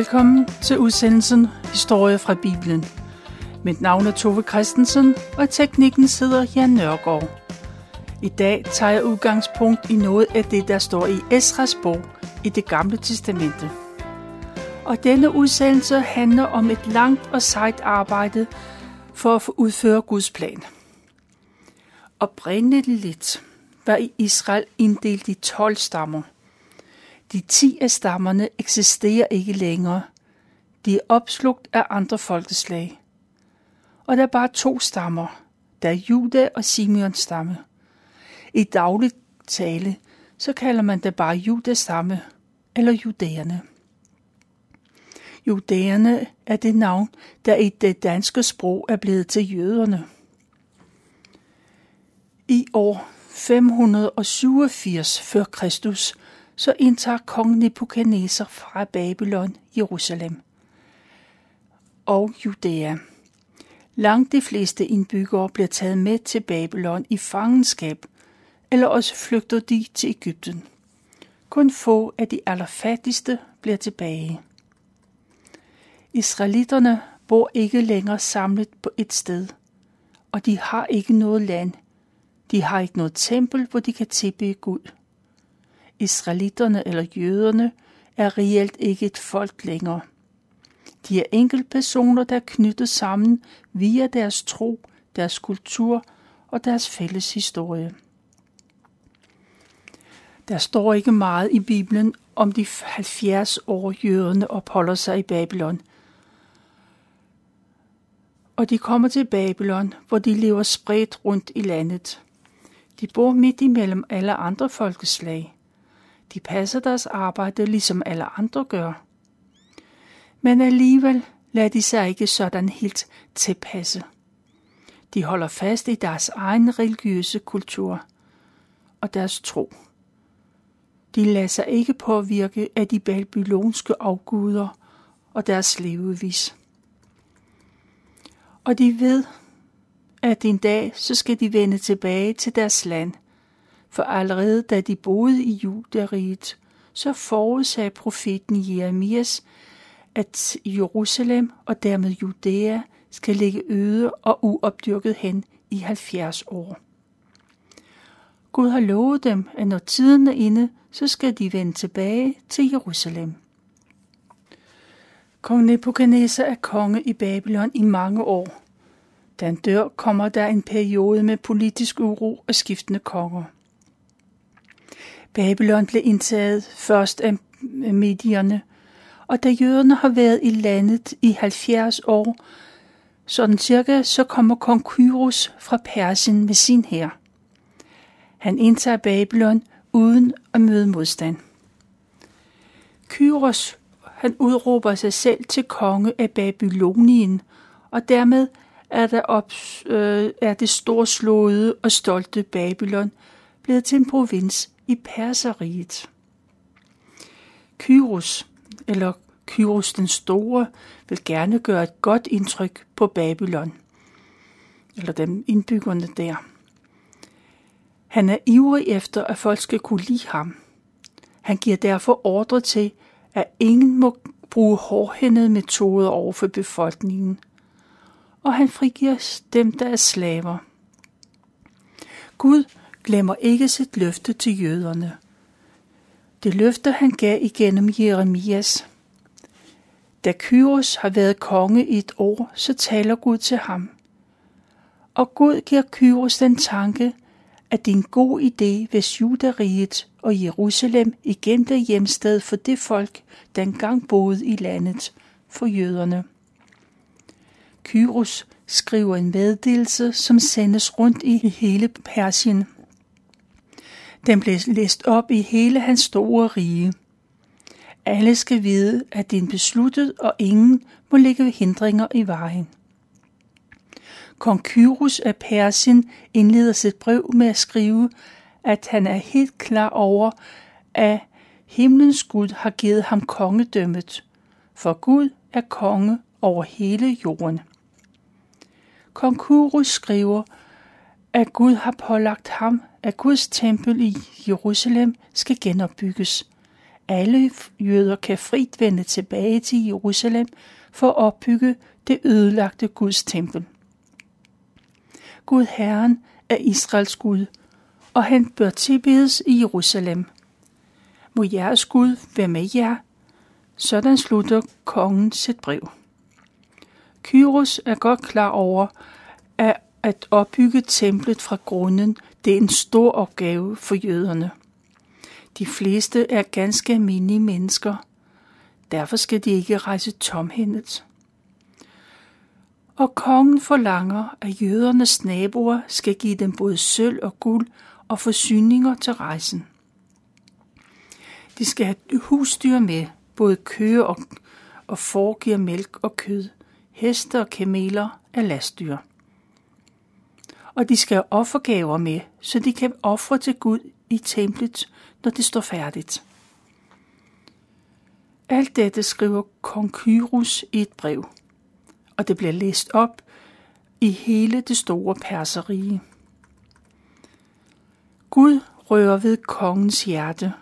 Velkommen til udsendelsen Historie fra Bibelen. Mit navn er Tove Christensen, og teknikken sidder Jan Nørgaard. I dag tager jeg udgangspunkt i noget af det, der står i Esras bog i det gamle testamente. Og denne udsendelse handler om et langt og sejt arbejde for at udføre Guds plan. Oprindeligt var i Israel inddelt i 12 stammer. De 10 af stammerne eksisterer ikke længere. De er opslugt af andre folkeslag. Og der er bare to stammer. Der er Juda og Simeons stamme. I dagligt tale, så kalder man det bare Judas stamme, eller judæerne. Judæerne er det navn, der i det danske sprog er blevet til jøderne. I år 587 før Kristus, så indtager kong Nebuchadnezzar fra Babylon Jerusalem og Judæa. Langt de fleste indbyggere bliver taget med til Babylon i fangenskab, eller også flygter de til Ægypten. Kun få af de allerfattigste bliver tilbage. Israelitterne bor ikke længere samlet på et sted, og de har ikke noget land. De har ikke noget tempel, hvor de kan tilbede Gud. Israelitterne eller jøderne er reelt ikke et folk længere. De er enkeltpersoner, der er knyttet sammen via deres tro, deres kultur og deres fælles historie. Der står ikke meget i Bibelen om de 70 år jøderne opholder sig i Babylon. Og de kommer til Babylon, hvor de lever spredt rundt i landet. De bor midt imellem alle andre folkeslag. De passer deres arbejde, ligesom alle andre gør. Men alligevel lader de sig ikke sådan helt tilpasse. De holder fast i deres egen religiøse kultur og deres tro. De lader sig ikke påvirke af de babylonske afguder og deres levevis. Og de ved, at en dag så skal de vende tilbage til deres land, for allerede da de boede i Judariet, så forudsagde profeten Jeremias, at Jerusalem og dermed Judæa skal ligge øde og uopdyrket hen i 70 år. Gud har lovet dem, at når tiden er inde, så skal de vende tilbage til Jerusalem. Kong Nebuchadnezzar er konge i Babylon i mange år. Da han dør, kommer der en periode med politisk uro og skiftende konger. Babylon blev indtaget først af medierne, og da jøderne har været i landet i 70 år, sådan cirka, så kommer kong Kyros fra Persien med sin hær. Han indtager Babylon uden at møde modstand. Kyros han udråber sig selv til konge af Babylonien, og dermed er, der op, øh, er det storslåede og stolte Babylon blevet til en provins i Perseriet. Kyros, eller Kyros den Store, vil gerne gøre et godt indtryk på Babylon, eller dem indbyggerne der. Han er ivrig efter, at folk skal kunne lide ham. Han giver derfor ordre til, at ingen må bruge hårdhændede metoder over for befolkningen, og han frigiver dem, der er slaver. Gud glemmer ikke sit løfte til jøderne. Det løfte, han gav igennem Jeremias. Da Kyros har været konge i et år, så taler Gud til ham. Og Gud giver Kyros den tanke, at det er en god idé, hvis Judariet og Jerusalem igen bliver hjemsted for det folk, der engang boede i landet, for jøderne. Kyros skriver en meddelelse, som sendes rundt i hele Persien. Den blev læst op i hele hans store rige. Alle skal vide, at det er besluttet, og ingen må lægge hindringer i vejen. Kong Kyrus af Persien indleder sit brev med at skrive, at han er helt klar over, at himlens Gud har givet ham kongedømmet, for Gud er konge over hele jorden. Kong Kyrus skriver, at Gud har pålagt ham, at Guds tempel i Jerusalem skal genopbygges, alle jøder kan frit vende tilbage til Jerusalem for at opbygge det ødelagte Guds tempel. Gud Herren er Israels Gud, og han bør tilbedes i Jerusalem. Må jeres Gud være med jer. Sådan slutter kongen sit brev. Kyros er godt klar over, at at opbygge templet fra grunden, det er en stor opgave for jøderne. De fleste er ganske almindelige mennesker. Derfor skal de ikke rejse tomhændet. Og kongen forlanger, at jødernes naboer skal give dem både sølv og guld og forsyninger til rejsen. De skal have husdyr med, både køer og, og forgiver mælk og kød. Heste og kameler er lastdyr. Og de skal have offergaver med, så de kan ofre til Gud i templet, når det står færdigt. Alt dette skriver kong Kyrus i et brev, og det bliver læst op i hele det store perserige. Gud rører ved kongens hjerte,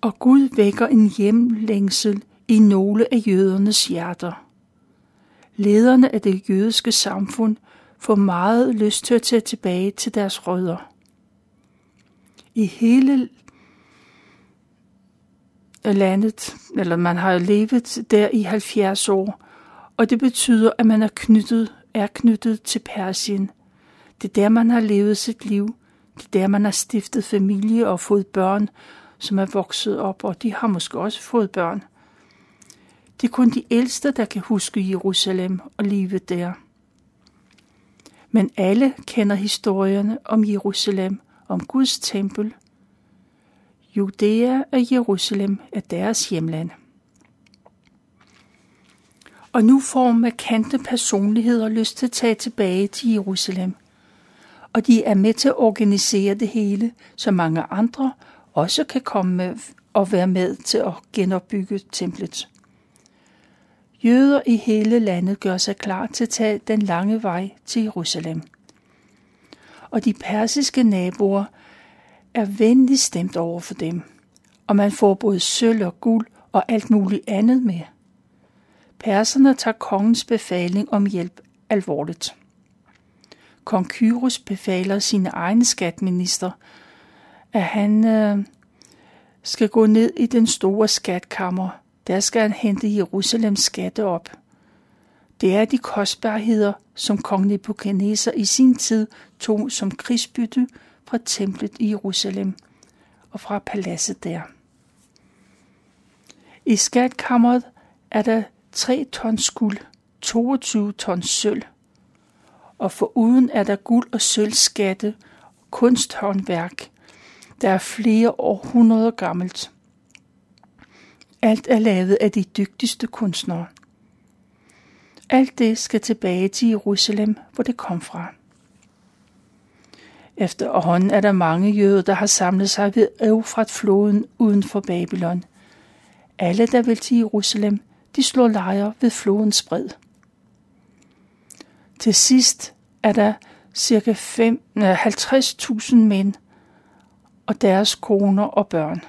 og Gud vækker en hjemlængsel i nogle af jødernes hjerter. Lederne af det jødiske samfund får meget lyst til at tage tilbage til deres rødder. I hele landet, eller man har levet der i 70 år, og det betyder, at man er knyttet, er knyttet til Persien. Det er der, man har levet sit liv. Det er der, man har stiftet familie og fået børn, som er vokset op, og de har måske også fået børn. Det er kun de ældste, der kan huske Jerusalem og livet der. Men alle kender historierne om Jerusalem, om Guds tempel. Judæa og Jerusalem er deres hjemland. Og nu får markante personligheder lyst til at tage tilbage til Jerusalem. Og de er med til at organisere det hele, så mange andre også kan komme med og være med til at genopbygge templet. Jøder i hele landet gør sig klar til at tage den lange vej til Jerusalem. Og de persiske naboer er venligt stemt over for dem, og man får både sølv og guld og alt muligt andet med. Perserne tager kongens befaling om hjælp alvorligt. Kong Kyros befaler sine egne skatminister, at han øh, skal gå ned i den store skatkammer der skal han hente Jerusalems skatte op. Det er de kostbarheder, som kong Nebuchadnezzar i sin tid tog som krigsbytte fra templet i Jerusalem og fra paladset der. I skatkammeret er der 3 tons guld, 22 tons sølv, og foruden er der guld og sølvskatte, kunsthåndværk, der er flere århundreder gammelt. Alt er lavet af de dygtigste kunstnere. Alt det skal tilbage til Jerusalem, hvor det kom fra. Efterhånden er der mange jøder, der har samlet sig ved Eufrat-floden uden for Babylon. Alle, der vil til Jerusalem, de slår lejre ved flodens bred. Til sidst er der ca. 50.000 mænd og deres koner og børn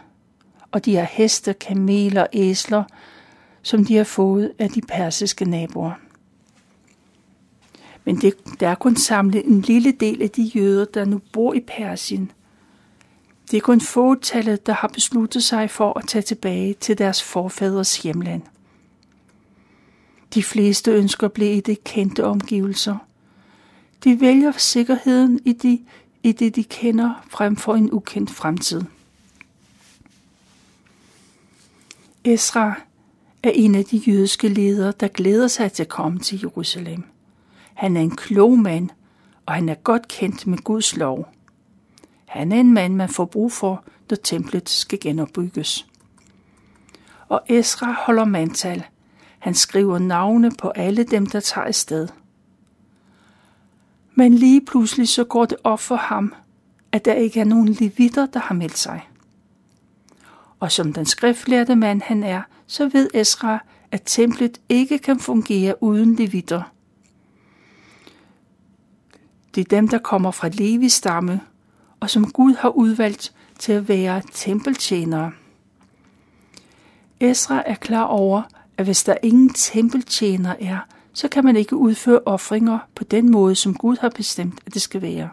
og de har heste, kameler og æsler, som de har fået af de persiske naboer. Men det, der er kun samlet en lille del af de jøder, der nu bor i Persien. Det er kun fåtallet, der har besluttet sig for at tage tilbage til deres forfædres hjemland. De fleste ønsker at blive i de kendte omgivelser. De vælger sikkerheden i, de, i det, de kender, frem for en ukendt fremtid. Esra er en af de jødiske ledere, der glæder sig til at komme til Jerusalem. Han er en klog mand, og han er godt kendt med Guds lov. Han er en mand, man får brug for, når templet skal genopbygges. Og Esra holder mandtal. Han skriver navne på alle dem, der tager sted. Men lige pludselig så går det op for ham, at der ikke er nogen levitter, der har meldt sig og som den skriftlærte mand han er, så ved Esra, at templet ikke kan fungere uden levitter. Det er dem, der kommer fra Levis stamme, og som Gud har udvalgt til at være tempeltjenere. Esra er klar over, at hvis der ingen tempeltjener er, så kan man ikke udføre ofringer på den måde, som Gud har bestemt, at det skal være.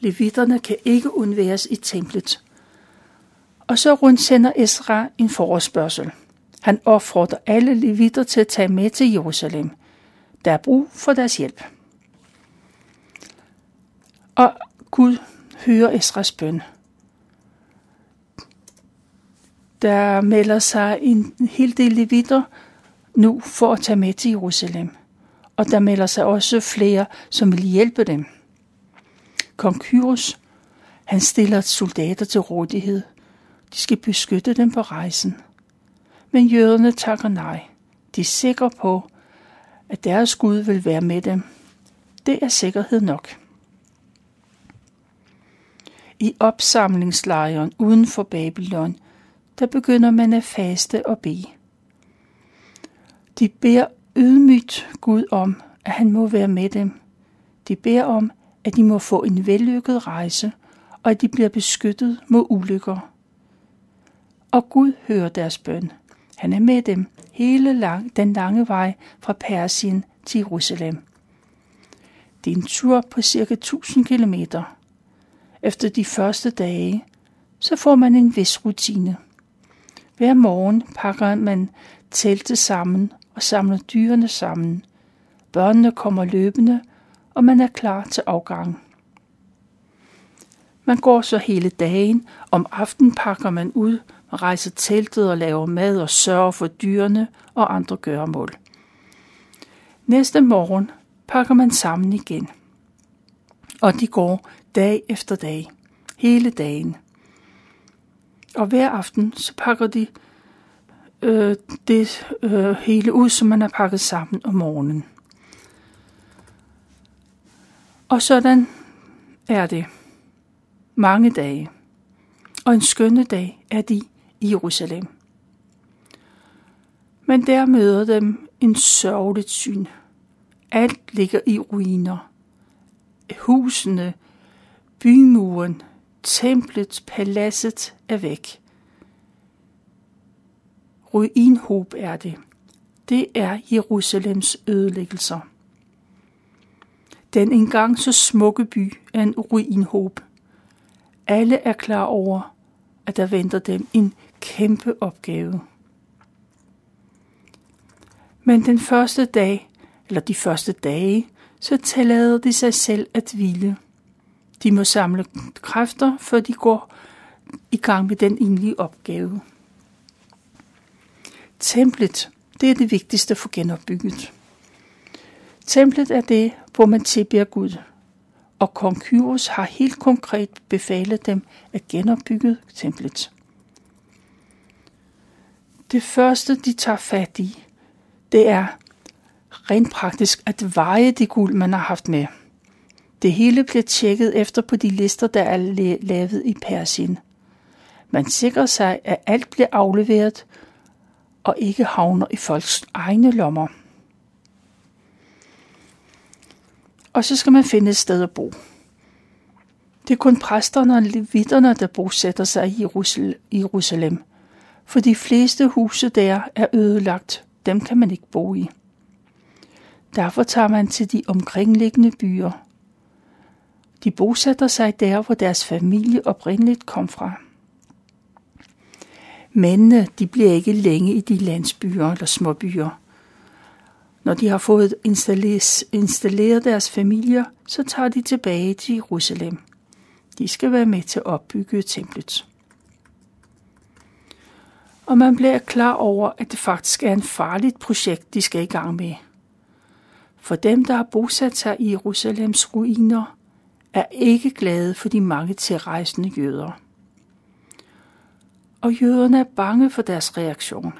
Levitterne kan ikke undværes i templet. Og så rundsender Esra en forespørgsel. Han opfordrer alle levitter til at tage med til Jerusalem. Der er brug for deres hjælp. Og Gud hører Esras bøn. Der melder sig en hel del levitter nu for at tage med til Jerusalem. Og der melder sig også flere, som vil hjælpe dem. Kong Kyros, han stiller soldater til rådighed. De skal beskytte dem på rejsen. Men jøderne takker nej. De er sikre på, at deres Gud vil være med dem. Det er sikkerhed nok. I opsamlingslejren uden for Babylon, der begynder man at faste og bede. De beder ydmygt Gud om, at han må være med dem. De beder om, at de må få en vellykket rejse, og at de bliver beskyttet mod ulykker. Og Gud hører deres bøn. Han er med dem hele lang, den lange vej fra Persien til Jerusalem. Det er en tur på cirka 1000 km. Efter de første dage, så får man en vis rutine. Hver morgen pakker man teltet sammen og samler dyrene sammen. Børnene kommer løbende, og man er klar til afgang. Man går så hele dagen. Om aftenen pakker man ud, rejser teltet og laver mad og sørger for dyrene og andre gøremål. Næste morgen pakker man sammen igen. Og de går dag efter dag, hele dagen. Og hver aften så pakker de øh, det øh, hele ud, som man har pakket sammen om morgenen. Og sådan er det mange dage. Og en skønne dag er de i Jerusalem. Men der møder dem en sørgeligt syn. Alt ligger i ruiner. Husene, bymuren, templet, paladset er væk. Ruinhob er det. Det er Jerusalems ødelæggelser. Den engang så smukke by er en ruinhob. Alle er klar over, at der venter dem en kæmpe opgave. Men den første dag, eller de første dage, så tillader de sig selv at hvile. De må samle kræfter, før de går i gang med den egentlige opgave. Templet, det er det vigtigste for genopbygget. Templet er det, hvor man tilbeder Gud, og kong Kyros har helt konkret befalet dem at genopbygge templet. Det første, de tager fat i, det er rent praktisk at veje det guld, man har haft med. Det hele bliver tjekket efter på de lister, der er lavet i Persien. Man sikrer sig, at alt bliver afleveret og ikke havner i folks egne lommer. Og så skal man finde et sted at bo. Det er kun præsterne og levitterne, der bosætter sig i Jerusalem, for de fleste huse der er ødelagt. Dem kan man ikke bo i. Derfor tager man til de omkringliggende byer. De bosætter sig der, hvor deres familie oprindeligt kom fra. Mændene de bliver ikke længe i de landsbyer eller småbyer. Når de har fået installeret deres familier, så tager de tilbage til Jerusalem. De skal være med til at opbygge templet. Og man bliver klar over, at det faktisk er en farligt projekt, de skal i gang med. For dem, der har bosat sig i Jerusalems ruiner, er ikke glade for de mange tilrejsende jøder. Og jøderne er bange for deres reaktion.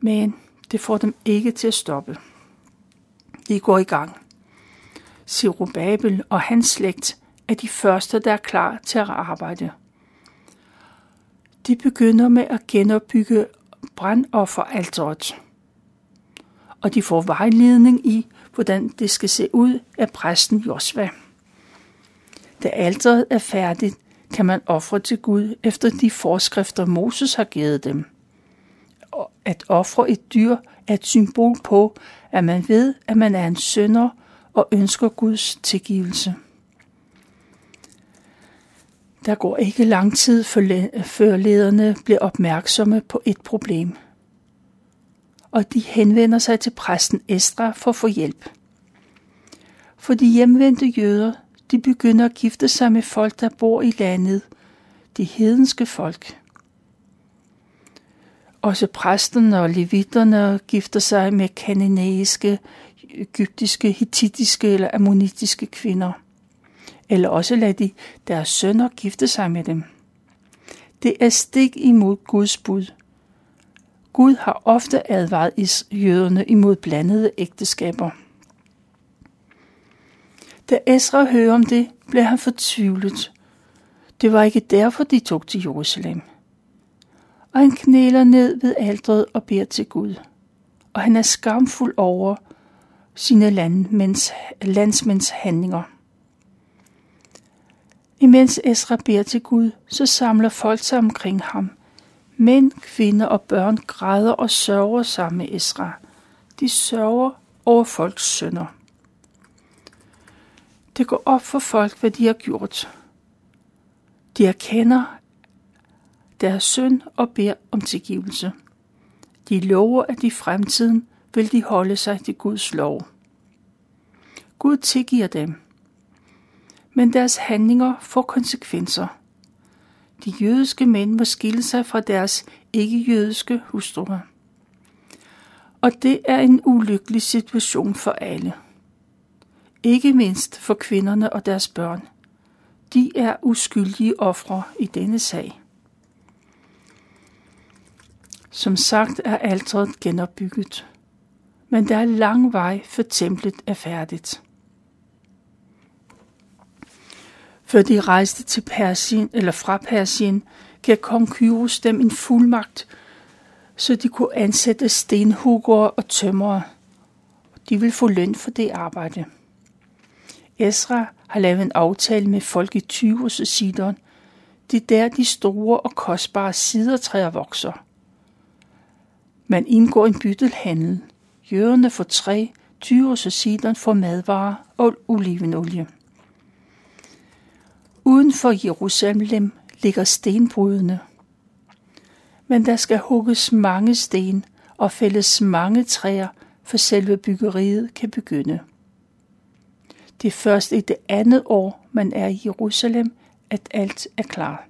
Men det får dem ikke til at stoppe. De går i gang. Zerubabel og hans slægt er de første, der er klar til at arbejde. De begynder med at genopbygge brandofferalteret. Og de får vejledning i, hvordan det skal se ud af præsten Josva. Da alteret er færdigt, kan man ofre til Gud efter de forskrifter, Moses har givet dem. At ofre et dyr er et symbol på, at man ved, at man er en synder og ønsker Guds tilgivelse. Der går ikke lang tid, før lederne bliver opmærksomme på et problem. Og de henvender sig til præsten Estra for at få hjælp. For de hjemvendte jøder, de begynder at gifte sig med folk, der bor i landet, de hedenske folk. Også præsterne og levitterne gifter sig med kananæiske, egyptiske, hittitiske eller ammonitiske kvinder. Eller også lader de deres sønner gifte sig med dem. Det er stik imod Guds bud. Gud har ofte advaret jøderne imod blandede ægteskaber. Da Esra hører om det, blev han fortvivlet. Det var ikke derfor, de tog til Jerusalem. Og han knæler ned ved aldret og beder til Gud. Og han er skamfuld over sine landmænds, landsmænds handlinger. Imens Esra beder til Gud, så samler folk sig omkring ham. Mænd, kvinder og børn græder og sørger sammen med Esra. De sørger over folks sønder. Det går op for folk, hvad de har gjort. De erkender deres synd og beder om tilgivelse. De lover, at i fremtiden vil de holde sig til Guds lov. Gud tilgiver dem, men deres handlinger får konsekvenser. De jødiske mænd må skille sig fra deres ikke-jødiske hustruer. Og det er en ulykkelig situation for alle ikke mindst for kvinderne og deres børn. De er uskyldige ofre i denne sag. Som sagt er alteret genopbygget, men der er lang vej, før templet er færdigt. Før de rejste til Persien eller fra Persien, gav kong Kyros dem en fuldmagt, så de kunne ansætte stenhuggere og tømrere. De vil få løn for det arbejde. Esra har lavet en aftale med folk i Tyros og Sidon. Det er der de store og kostbare sidertræer vokser. Man indgår en byttelhandel. Jøderne får træ, Tyros og Sidon får madvarer og olivenolie. Uden for Jerusalem ligger stenbrydene. Men der skal hugges mange sten og fældes mange træer, for selve byggeriet kan begynde. Det er først i det andet år, man er i Jerusalem, at alt er klar.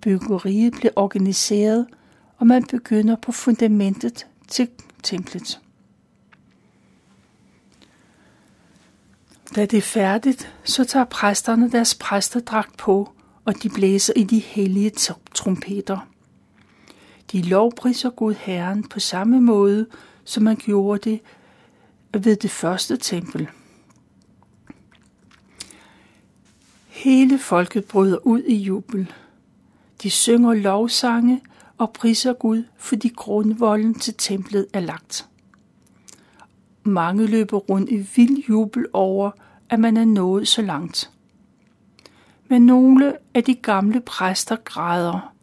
Byggeriet bliver organiseret, og man begynder på fundamentet til templet. Da det er færdigt, så tager præsterne deres præsterdragt på, og de blæser i de hellige trompeter. De lovpriser Gud Herren på samme måde, som man gjorde det ved det første tempel. Hele folket bryder ud i jubel. De synger lovsange og priser Gud, fordi grundvolden til templet er lagt. Mange løber rundt i vild jubel over, at man er nået så langt. Men nogle af de gamle præster græder.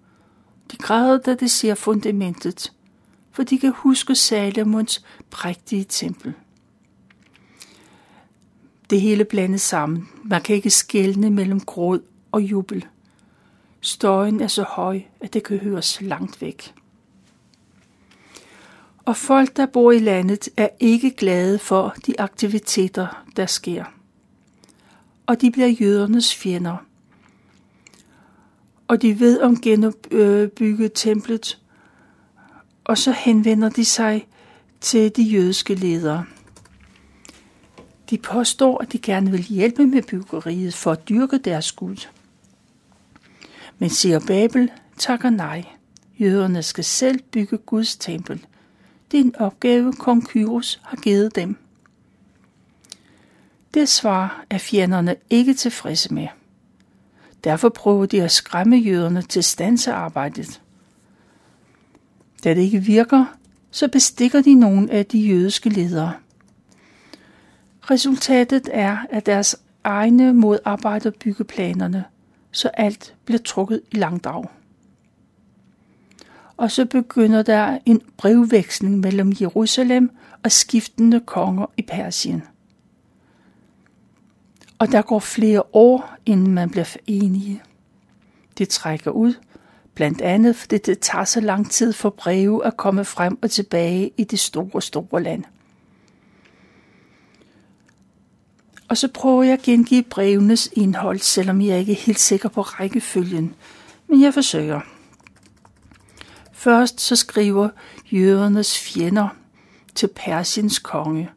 De græder, da de ser fundamentet, for de kan huske Salomons prægtige tempel det hele blandet sammen. Man kan ikke skelne mellem gråd og jubel. Støjen er så høj, at det kan høres langt væk. Og folk, der bor i landet, er ikke glade for de aktiviteter, der sker. Og de bliver jødernes fjender. Og de ved om genopbygget templet, og så henvender de sig til de jødiske ledere. De påstår, at de gerne vil hjælpe med byggeriet for at dyrke deres Gud. Men siger Babel takker nej. Jøderne skal selv bygge Guds tempel. Det er en opgave, kong Kyros har givet dem. Det svar er fjenderne ikke tilfredse med. Derfor prøver de at skræmme jøderne til stansearbejdet. Da det ikke virker, så bestikker de nogle af de jødiske ledere. Resultatet er, at deres egne modarbejder byggeplanerne, så alt bliver trukket i langdrag. Og så begynder der en brevveksling mellem Jerusalem og skiftende konger i Persien. Og der går flere år, inden man bliver enige. Det trækker ud, blandt andet fordi det tager så lang tid for breve at komme frem og tilbage i det store, store land. Og så prøver jeg at gengive brevenes indhold, selvom jeg ikke er helt sikker på rækkefølgen, men jeg forsøger. Først så skriver jødernes fjender til Persiens konge.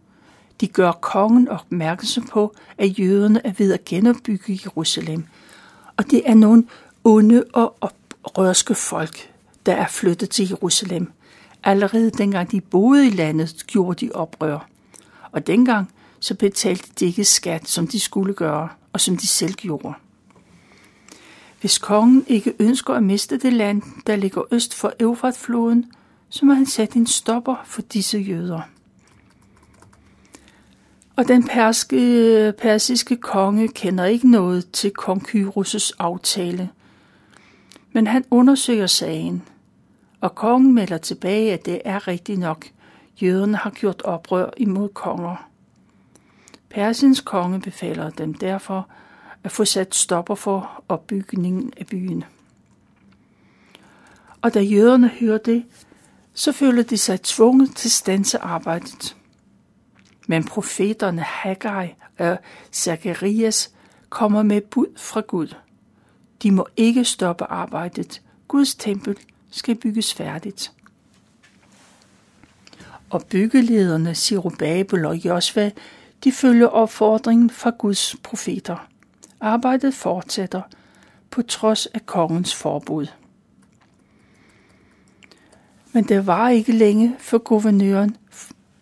De gør kongen opmærksom på, at jøderne er ved at genopbygge Jerusalem. Og det er nogle onde og oprørske folk, der er flyttet til Jerusalem. Allerede dengang de boede i landet, gjorde de oprør. Og dengang så betalte de ikke skat, som de skulle gøre, og som de selv gjorde. Hvis kongen ikke ønsker at miste det land, der ligger øst for Eufratfloden, så må han sætte en stopper for disse jøder. Og den perske, persiske konge kender ikke noget til kong Kyros' aftale. Men han undersøger sagen, og kongen melder tilbage, at det er rigtigt nok. Jøderne har gjort oprør imod konger. Persiens konge befaler dem derfor at få sat stopper for opbygningen af byen. Og da jøderne hører det, så føler de sig tvunget til stanse arbejdet. Men profeterne Haggai og Zacharias kommer med bud fra Gud. De må ikke stoppe arbejdet. Guds tempel skal bygges færdigt. Og byggelederne Sirubabel og Josva de følger opfordringen fra Guds profeter. Arbejdet fortsætter på trods af kongens forbud. Men det var ikke længe, før guvernøren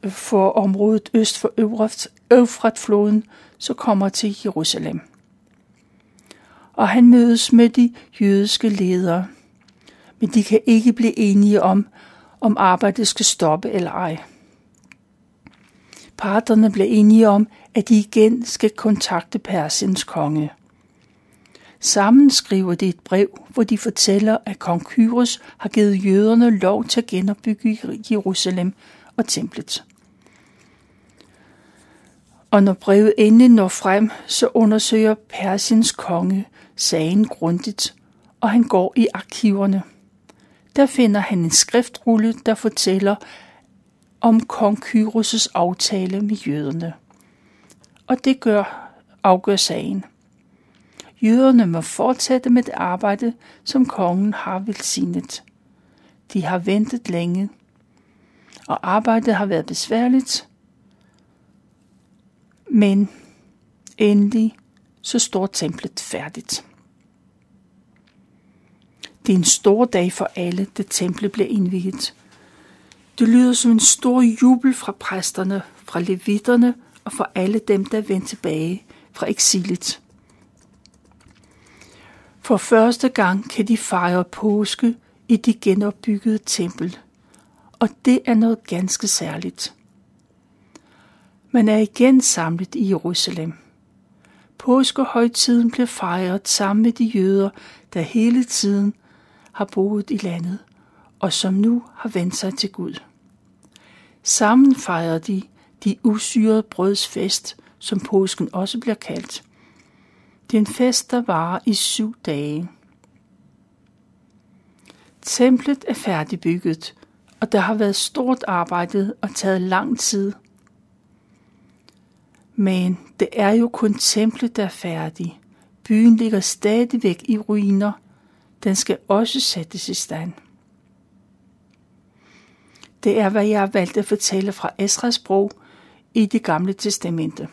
for området øst for Øfratfloden så kommer til Jerusalem. Og han mødes med de jødiske ledere, men de kan ikke blive enige om, om arbejdet skal stoppe eller ej. Parterne blev enige om, at de igen skal kontakte Persiens konge. Sammen skriver de et brev, hvor de fortæller, at kong Kyros har givet jøderne lov til at genopbygge Jerusalem og templet. Og når brevet endelig når frem, så undersøger Persiens konge sagen grundigt, og han går i arkiverne. Der finder han en skriftrulle, der fortæller, om kong Kyros' aftale med jøderne. Og det gør, afgør sagen. Jøderne må fortsætte med det arbejde, som kongen har velsignet. De har ventet længe, og arbejdet har været besværligt, men endelig så står templet færdigt. Det er en stor dag for alle, da templet bliver indviet. Det lyder som en stor jubel fra præsterne, fra levitterne og fra alle dem, der vendte tilbage fra eksilet. For første gang kan de fejre påske i det genopbyggede tempel, og det er noget ganske særligt. Man er igen samlet i Jerusalem. Påskehøjtiden bliver fejret sammen med de jøder, der hele tiden har boet i landet og som nu har vendt sig til Gud. Sammen fejrer de de usyrede brøds fest, som påsken også bliver kaldt. Det er en fest, der varer i syv dage. Templet er færdigbygget, og der har været stort arbejde og taget lang tid. Men det er jo kun templet, der er færdig. Byen ligger stadigvæk i ruiner. Den skal også sættes i stand. Det er, hvad jeg har valgt at fortælle fra Esras bro i det gamle testamente.